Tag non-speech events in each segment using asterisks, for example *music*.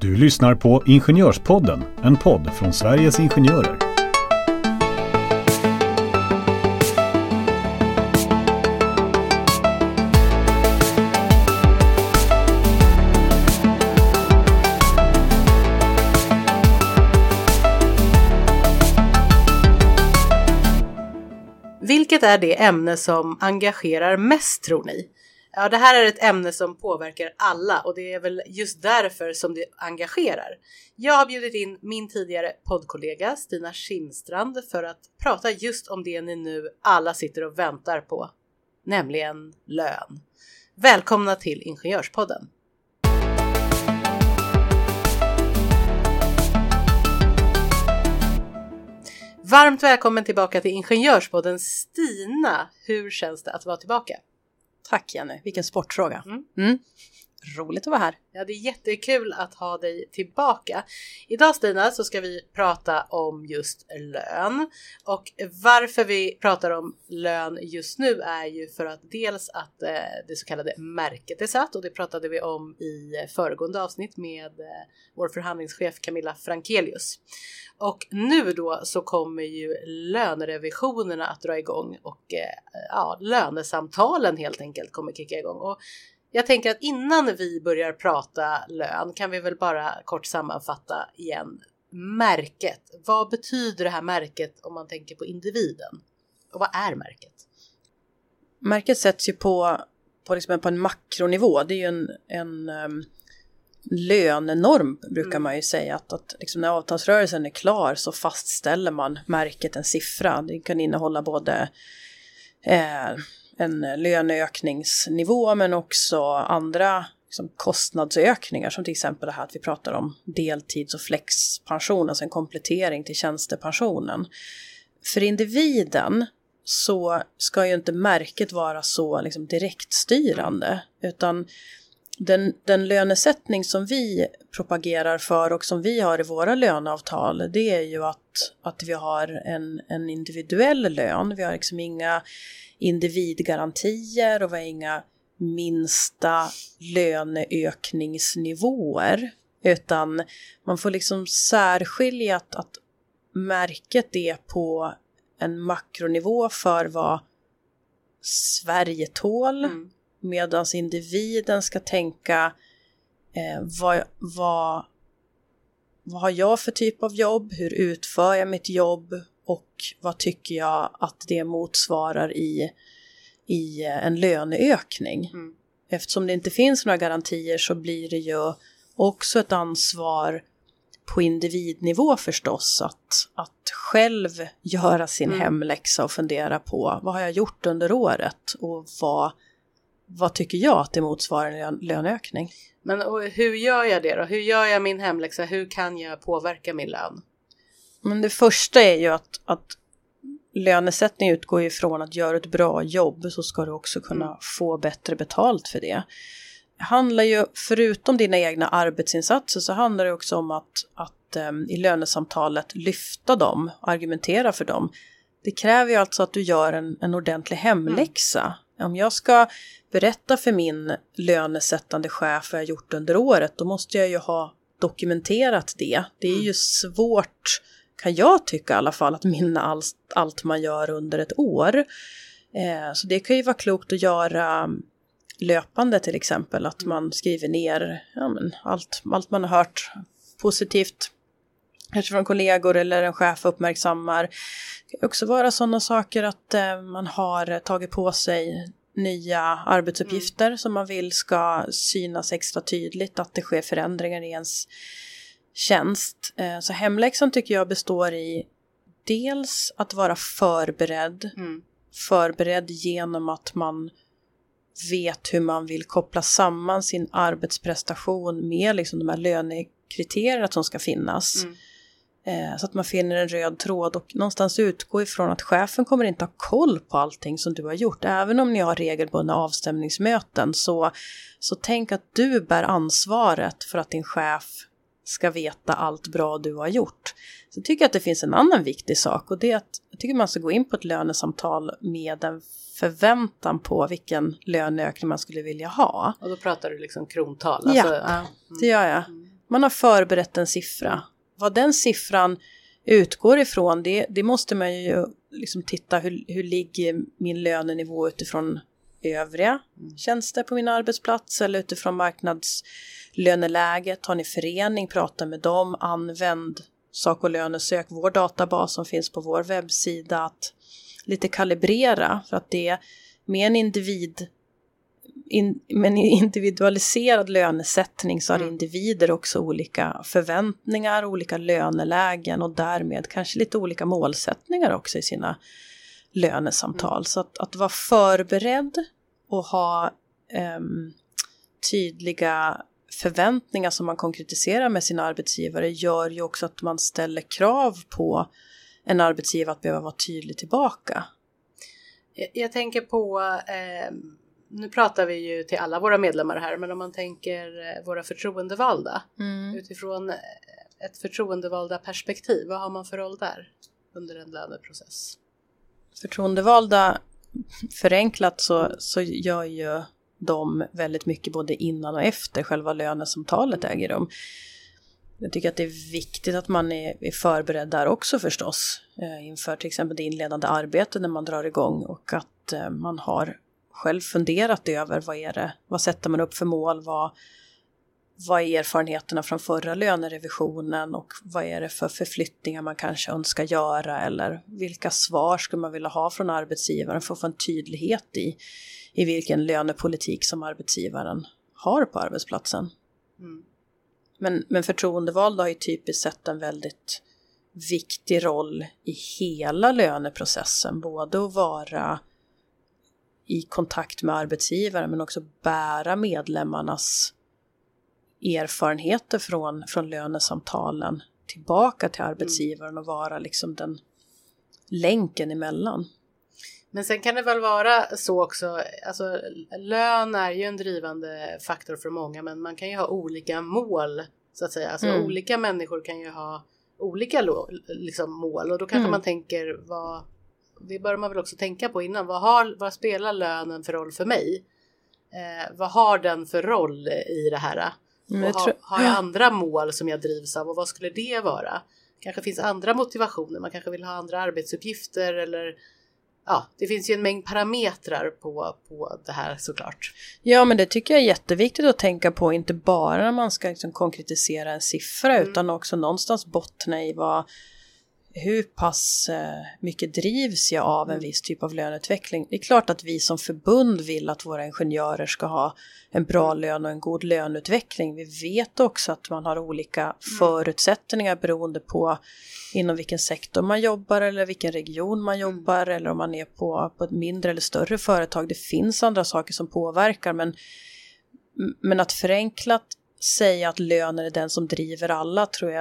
Du lyssnar på Ingenjörspodden, en podd från Sveriges Ingenjörer. Vilket är det ämne som engagerar mest tror ni? Ja, det här är ett ämne som påverkar alla och det är väl just därför som det engagerar. Jag har bjudit in min tidigare poddkollega Stina Schimstrand för att prata just om det ni nu alla sitter och väntar på, nämligen lön. Välkomna till Ingenjörspodden! Varmt välkommen tillbaka till Ingenjörspodden Stina! Hur känns det att vara tillbaka? Tack Jenny, vilken sportfråga. Mm. Mm. Roligt att vara här. Ja, det är jättekul att ha dig tillbaka. Idag Stina så ska vi prata om just lön och varför vi pratar om lön just nu är ju för att dels att eh, det så kallade märket är satt och det pratade vi om i föregående avsnitt med eh, vår förhandlingschef Camilla Frankelius. Och nu då så kommer ju lönerevisionerna att dra igång och eh, ja, lönesamtalen helt enkelt kommer kicka igång. Och jag tänker att innan vi börjar prata lön kan vi väl bara kort sammanfatta igen märket. Vad betyder det här märket om man tänker på individen? Och vad är märket? Märket sätts ju på, på, liksom på en makronivå. Det är ju en, en um, lönenorm brukar Mm. man ju säga. Att, att liksom när avtalsrörelsen är klar så fastställer man märket en siffra. Det kan innehålla både eh, en löneökningsnivå men också andra liksom, kostnadsökningar som till exempel det här att vi pratar om deltids och flexpension, alltså en komplettering till tjänstepensionen. För individen så ska ju inte märket vara så liksom, direktstyrande utan den, den lönesättning som vi propagerar för och som vi har i våra löneavtal det är ju att, att vi har en, en individuell lön. Vi har liksom inga individgarantier och vi har inga minsta löneökningsnivåer. Utan man får liksom särskilja att, att märket är på en makronivå för vad Sverige tål Mm medan individen ska tänka eh, vad, vad, vad har jag för typ av jobb, hur utför jag mitt jobb och vad tycker jag att det motsvarar i, i eh, en löneökning. Mm. Eftersom det inte finns några garantier så blir det ju också ett ansvar på individnivå förstås att, att själv göra sin Mm. hemläxa och fundera på vad har jag gjort under året och vad, vad tycker jag att det motsvarar en lön- löneökning? Men hur gör jag det då? Hur gör jag min hemläxa? Hur kan jag påverka min lön? Men det första är ju att, att lönesättning utgår ju från att göra ett bra jobb så ska du också kunna Mm. få bättre betalt för det. Det handlar ju, förutom dina egna arbetsinsatser så handlar det också om att, att em, i lönesamtalet lyfta dem, argumentera för dem. Det kräver ju alltså att du gör en, en ordentlig hemläxa. Om jag ska berätta för min lönesättande chef vad jag gjort under året, då måste jag ju ha dokumenterat det. Det är Mm. ju svårt, kan jag tycka i alla fall, att minna allt, allt man gör under ett år. Eh, så det kan ju vara klokt att göra mm, löpande till exempel, att man skriver ner ja, allt, allt man har hört positivt kanske från kollegor eller en chef uppmärksammar. Det kan också vara sådana saker att eh, man har tagit på sig nya arbetsuppgifter som man vill ska synas extra tydligt, att det sker förändringar i ens tjänst. Eh, så hemläxan tycker jag består i dels att vara förberedd, Mm. förberedd genom att man vet hur man vill koppla samman sin arbetsprestation med liksom de här lönekriterierna som ska finnas. Mm. Eh, så att man finner en röd tråd och någonstans utgå ifrån att chefen kommer inte ha koll på allting som du har gjort. Även om ni har regelbundna avstämningsmöten så, så tänk att du bär ansvaret för att din chef ska veta allt bra du har gjort. Så tycker jag att det finns en annan viktig sak och det är att jag tycker man ska gå in på ett lönesamtal med en förväntan på vilken löneökning man skulle vilja ha. Och då pratar du liksom krontal? Alltså, ja. Det gör jag. Mm. Man har förberett en siffra. Vad den siffran utgår ifrån, det, det måste man ju liksom titta hur, hur ligger min lönenivå utifrån övriga mm. tjänster på min arbetsplats eller utifrån marknadslöneläget. Har ni förening, prata med dem, använd sak och lönesök, vår databas som finns på vår webbsida, att lite kalibrera för att det med en individ in, med en individualiserad lönesättning så har mm. individer också olika förväntningar, olika lönelägen och därmed kanske lite olika målsättningar också i sina lönesamtal. Mm. Så att, att vara förberedd och ha um, tydliga förväntningar som man konkretiserar med sin arbetsgivare gör ju också att man ställer krav på en arbetsgivare att behöva vara tydlig tillbaka. Jag, jag tänker på, eh, nu pratar vi ju till alla våra medlemmar här, men om man tänker eh, våra förtroendevalda mm. utifrån eh, ett förtroendevalda perspektiv, vad har man för roll där under en löneprocess? Förtroendevalda, förenklat så, så gör ju de väldigt mycket både innan och efter själva lönesamtalet äger rum. Jag tycker att det är viktigt att man är, förberedd där också förstås eh, inför till exempel det inledande arbetet när man drar igång och att man har själv funderat över vad är det, vad sätter man upp för mål, vad, vad är erfarenheterna från förra lönerevisionen och vad är det för förflyttningar man kanske önskar göra eller vilka svar skulle man vilja ha från arbetsgivaren för att få en tydlighet i, i vilken lönepolitik som arbetsgivaren har på arbetsplatsen. Mm. Men, men förtroendevalda har ju typiskt sett en väldigt viktig roll i hela löneprocessen, både att vara i kontakt med arbetsgivaren men också bära medlemmarnas erfarenheter från, från lönesamtalen tillbaka till arbetsgivaren och vara liksom den länken emellan. Men sen kan det väl vara så också, alltså lön är ju en drivande faktor för många men man kan ju ha olika mål så att säga. Alltså mm. olika människor kan ju ha olika liksom, mål och då kanske mm. man tänker vad, det bör man väl också tänka på innan, vad, har, vad spelar lönen för roll för mig? Eh, vad har den för roll i det här? Mm, har, har jag andra mål som jag drivs av och vad skulle det vara? Kanske finns andra motivationer, man kanske vill ha andra arbetsuppgifter eller ja, det finns ju en mängd parametrar på, på det här såklart. Ja, men det tycker jag är jätteviktigt att tänka på, inte bara när man ska liksom konkretisera en siffra mm. utan också någonstans bottna i vad hur pass eh, mycket drivs jag av en mm. viss typ av löneutveckling? Det är klart att vi som förbund vill att våra ingenjörer ska ha en bra mm. lön och en god löneutveckling. Vi vet också att man har olika mm. förutsättningar beroende på inom vilken sektor man jobbar eller vilken region man jobbar eller om man är på, på ett mindre eller större företag. Det finns andra saker som påverkar men, men att förenklat säga att lönen är den som driver alla tror jag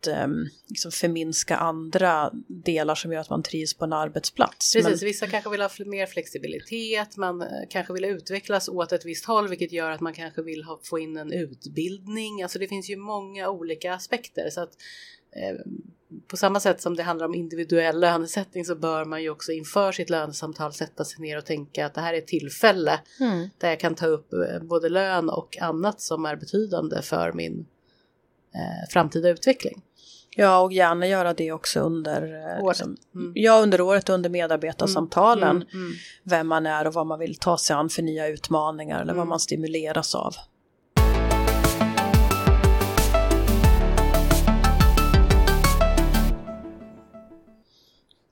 att um, liksom förminska andra delar som gör att man trivs på en arbetsplats. Precis, Men... vissa kanske vill ha mer flexibilitet, man eh, kanske vill utvecklas åt ett visst håll vilket gör att man kanske vill ha, få in en utbildning. Alltså det finns ju många olika aspekter så att eh, på samma sätt som det handlar om individuell lönesättning så bör man ju också inför sitt lönesamtal sätta sig ner och tänka att det här är ett tillfälle mm. där jag kan ta upp eh, både lön och annat som är betydande för min eh, framtida utveckling. Ja, och gärna göra det också under eh, året, liksom, mm. ja, under, året under medarbetarsamtalen. Mm, mm, mm. Vem man är och vad man vill ta sig an för nya utmaningar eller vad mm. man stimuleras av.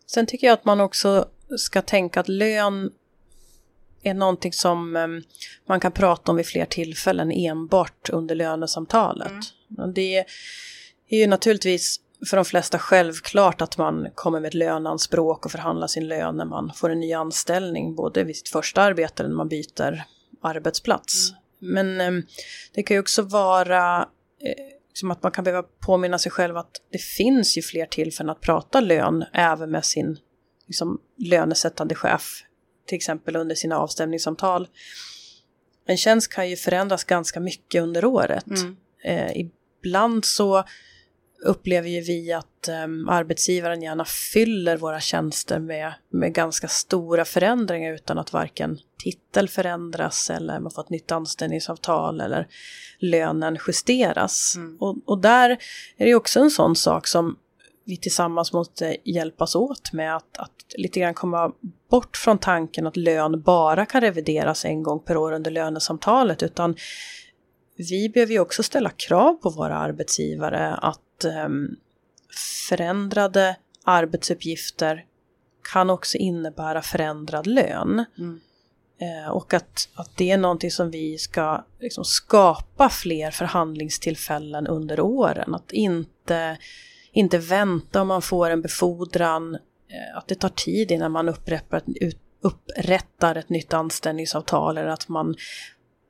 Sen tycker jag att man också ska tänka att lön är någonting som um, man kan prata om vid fler tillfällen enbart under lönesamtalet. Mm. Det är ju naturligtvis för de flesta självklart att man kommer med ett löneanspråk och förhandlar sin lön när man får en ny anställning, både vid sitt första arbete eller när man byter arbetsplats. Mm. Men eh, det kan ju också vara eh, som att man kan behöva påminna sig själv att det finns ju fler tillfällen att prata lön även med sin liksom, lönesättande chef, till exempel under sina avstämningssamtal. En tjänst kan ju förändras ganska mycket under året. Mm. Eh, ibland så upplever ju vi att um, arbetsgivaren gärna fyller våra tjänster med, med ganska stora förändringar utan att varken titel förändras eller man får ett nytt anställningsavtal eller lönen justeras. Mm. Och, och där är det också en sån sak som vi tillsammans måste hjälpas åt med att, att lite grann komma bort från tanken att lön bara kan revideras en gång per år under lönesamtalet utan vi behöver ju också ställa krav på våra arbetsgivare att eh, förändrade arbetsuppgifter kan också innebära förändrad lön. Mm. Eh, och att, att det är någonting som vi ska liksom, skapa fler förhandlingstillfällen under åren. Att inte, inte vänta om man får en befordran, eh, att det tar tid innan man upprättar, upprättar ett nytt anställningsavtal eller att man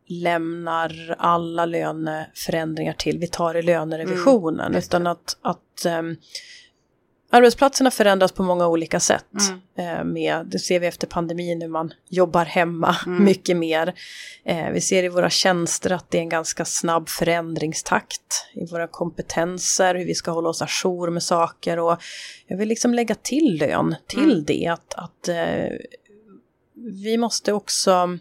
lämnar alla löneförändringar till, vi tar i lönerevisionen, mm, utan att, att um, arbetsplatserna förändras på många olika sätt. Mm. Uh, med, det ser vi efter pandemin hur man jobbar hemma mm. *laughs* mycket mer. Uh, vi ser i våra tjänster att det är en ganska snabb förändringstakt i våra kompetenser, hur vi ska hålla oss ajour med saker och jag vill liksom lägga till lön till mm. det, att, att uh, vi måste också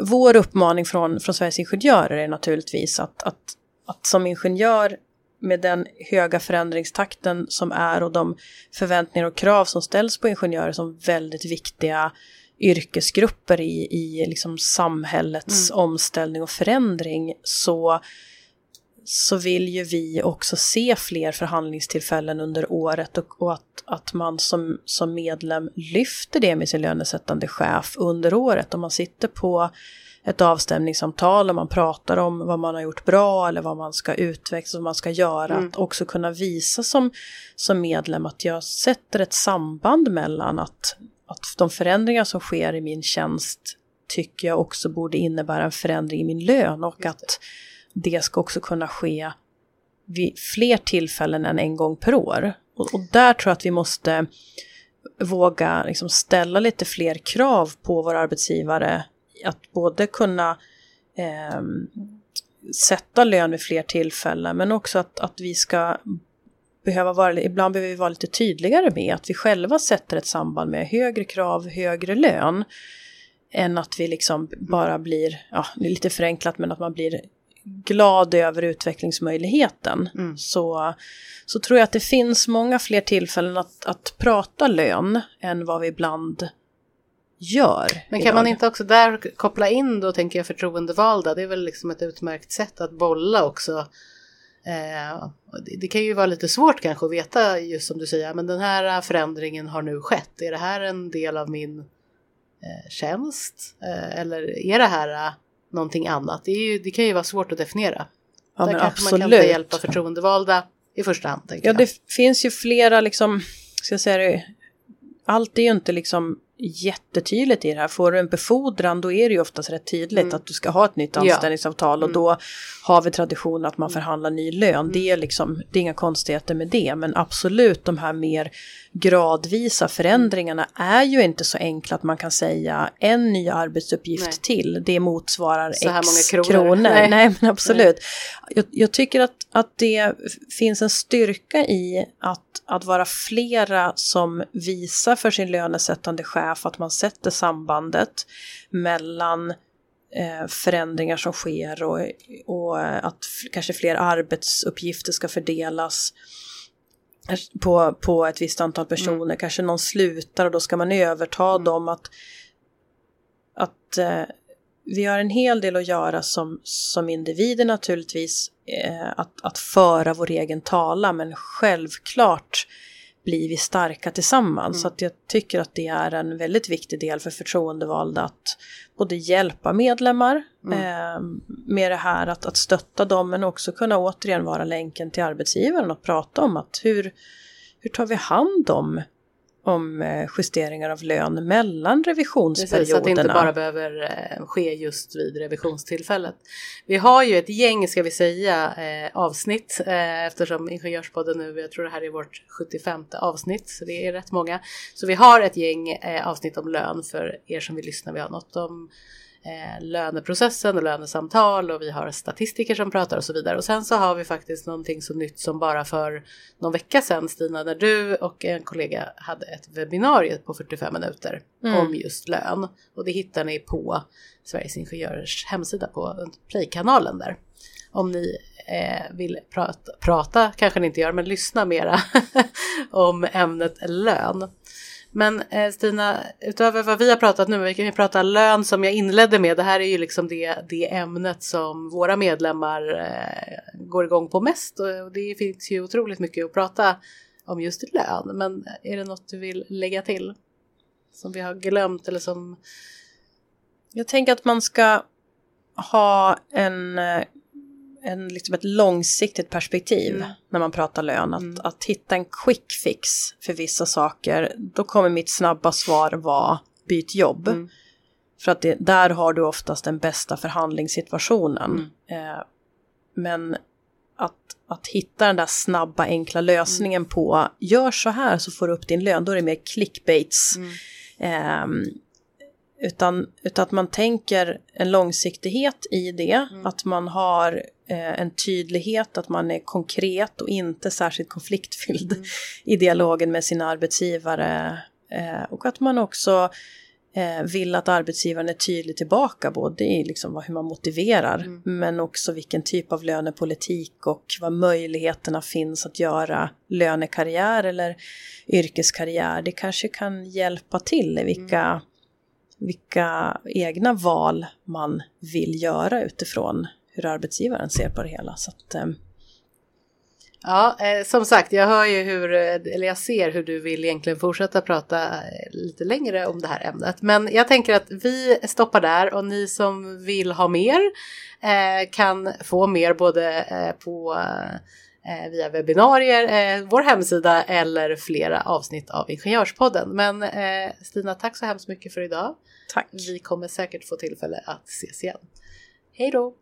vår uppmaning från, från Sveriges Ingenjörer är naturligtvis att, att, att som ingenjör med den höga förändringstakten som är och de förväntningar och krav som ställs på ingenjörer som väldigt viktiga yrkesgrupper i, i liksom samhällets mm. omställning och förändring så så vill ju vi också se fler förhandlingstillfällen under året och, och, att, att man som, som medlem lyfter det med sin lönesättande chef under året. Om man sitter på ett avstämningssamtal och man pratar om vad man har gjort bra eller vad man ska utveckla, vad man ska göra. Mm. Att också kunna visa som, som medlem att jag sätter ett samband mellan att, att de förändringar som sker i min tjänst tycker jag också borde innebära en förändring i min lön och att det ska också kunna ske vid fler tillfällen än en gång per år. Och, och där tror jag att vi måste våga liksom ställa lite fler krav på våra arbetsgivare. Att både kunna eh, sätta lön vid fler tillfällen men också att, att vi ska behöva vara, ibland behöver vi vara lite tydligare med att vi själva sätter ett samband med högre krav, högre lön. Än att vi liksom bara blir, ja det är lite förenklat men att man blir glad över utvecklingsmöjligheten mm. så, så tror jag att det finns många fler tillfällen att, att prata lön än vad vi ibland gör. Men kan idag. man inte också där koppla in då tänker jag förtroendevalda? Det är väl liksom ett utmärkt sätt att bolla också. Eh, det, kan ju vara lite svårt kanske att veta just som du säger, men den här förändringen har nu skett. Är det här en del av min eh, tjänst? Eh, eller är det här någonting annat. Det, ju, det kan ju vara svårt att definiera. Ja, Där kanske absolut. man kan ta hjälp av förtroendevalda i första hand. Ja, jag. det finns ju flera liksom, ska jag säga det, allt är ju inte liksom jättetydligt i det här. Får du en befordran då är det ju oftast rätt tydligt mm. att du ska ha ett nytt anställningsavtal ja. och mm. då har vi traditionen att man förhandlar ny lön. Mm. Det, är liksom, det är inga konstigheter med det men absolut de här mer gradvisa förändringarna är ju inte så enkla att man kan säga en ny arbetsuppgift Nej. till, det motsvarar så x kronor. kronor. Nej. Nej. men absolut. Jag, jag, tycker att, att det finns en styrka i att, att vara flera som visar för sin lönesättande chef att man sätter sambandet mellan eh, förändringar som sker och, och att kanske fler arbetsuppgifter ska fördelas på, på ett visst antal personer. Mm. Kanske någon slutar och då ska man överta mm. dem. Att, att eh, vi har en hel del att göra som, som individer naturligtvis. Eh, att, att föra vår egen tala men självklart blir vi starka tillsammans. Mm. Så att jag tycker att det är en väldigt viktig del för förtroendevalda att både hjälpa medlemmar mm. eh, med det här att, att stötta dem men också kunna återigen vara länken till arbetsgivaren och prata om att hur, hur tar vi hand om om eh, justeringar av lön mellan revisionsperioderna. Precis, så att det inte bara behöver eh, ske just vid revisionstillfället. Vi har ju ett gäng, ska vi säga, eh, avsnitt eftersom Ingenjörspodden nu, jag tror det här är vårt 75 avsnitt, så det är rätt många. Så vi har ett gäng avsnitt om lön för er som vill lyssna. Vi har något om eh, löneprocessen och lönesamtal och vi har statistiker som pratar och så vidare. Och sen så har vi faktiskt någonting så nytt som bara för någon vecka sedan Stina, när du och en kollega hade ett webbinarium på 45 minuter mm. om just lön. Och det hittar ni på Sveriges Ingenjörers hemsida på Play-kanalen där. Om ni eh, vill prata, prata, kanske ni inte gör, men lyssna mera *laughs* om ämnet lön. Men eh, Stina, utöver vad vi har pratat nu, vi kan ju prata lön som jag inledde med. Det här är ju liksom det, det ämnet som våra medlemmar eh, går igång på mest och det finns ju otroligt mycket att prata om just lön. Men är det något du vill lägga till som vi har glömt eller som? Jag tänker att man ska ha en eh, en, liksom ett långsiktigt perspektiv mm. när man pratar lön. Att, mm. att hitta en quick fix för vissa saker, då kommer mitt snabba svar vara byt jobb. Mm. För att det, där har du oftast den bästa förhandlingssituationen. Mm. Eh, men att, att hitta den där snabba enkla lösningen mm. på gör så här så får du upp din lön, då är det mer clickbaits. Eh, utan, utan att man tänker en långsiktighet i det, mm. att man har eh, en tydlighet, att man är konkret och inte särskilt konfliktfylld mm. i dialogen med sina arbetsgivare. Eh, och att man också eh, vill att arbetsgivaren är tydlig tillbaka, både i liksom hur man motiverar, mm. men också vilken typ av lönepolitik och vad möjligheterna finns att göra lönekarriär eller yrkeskarriär. Det kanske kan hjälpa till i vilka mm vilka egna val man vill göra utifrån hur arbetsgivaren ser på det hela. Så att, eh, Ja, eh, som sagt, jag hör ju hur, eh, eller jag ser hur du vill egentligen fortsätta prata eh, lite längre om det här ämnet. Men jag tänker att vi stoppar där och ni som vill ha mer eh, kan få mer både eh, på eh, via webbinarier, eh, vår hemsida eller flera avsnitt av Ingenjörspodden. Men eh, Stina, tack så hemskt mycket för idag. Tack. Vi kommer säkert få tillfälle att ses igen. Hej då!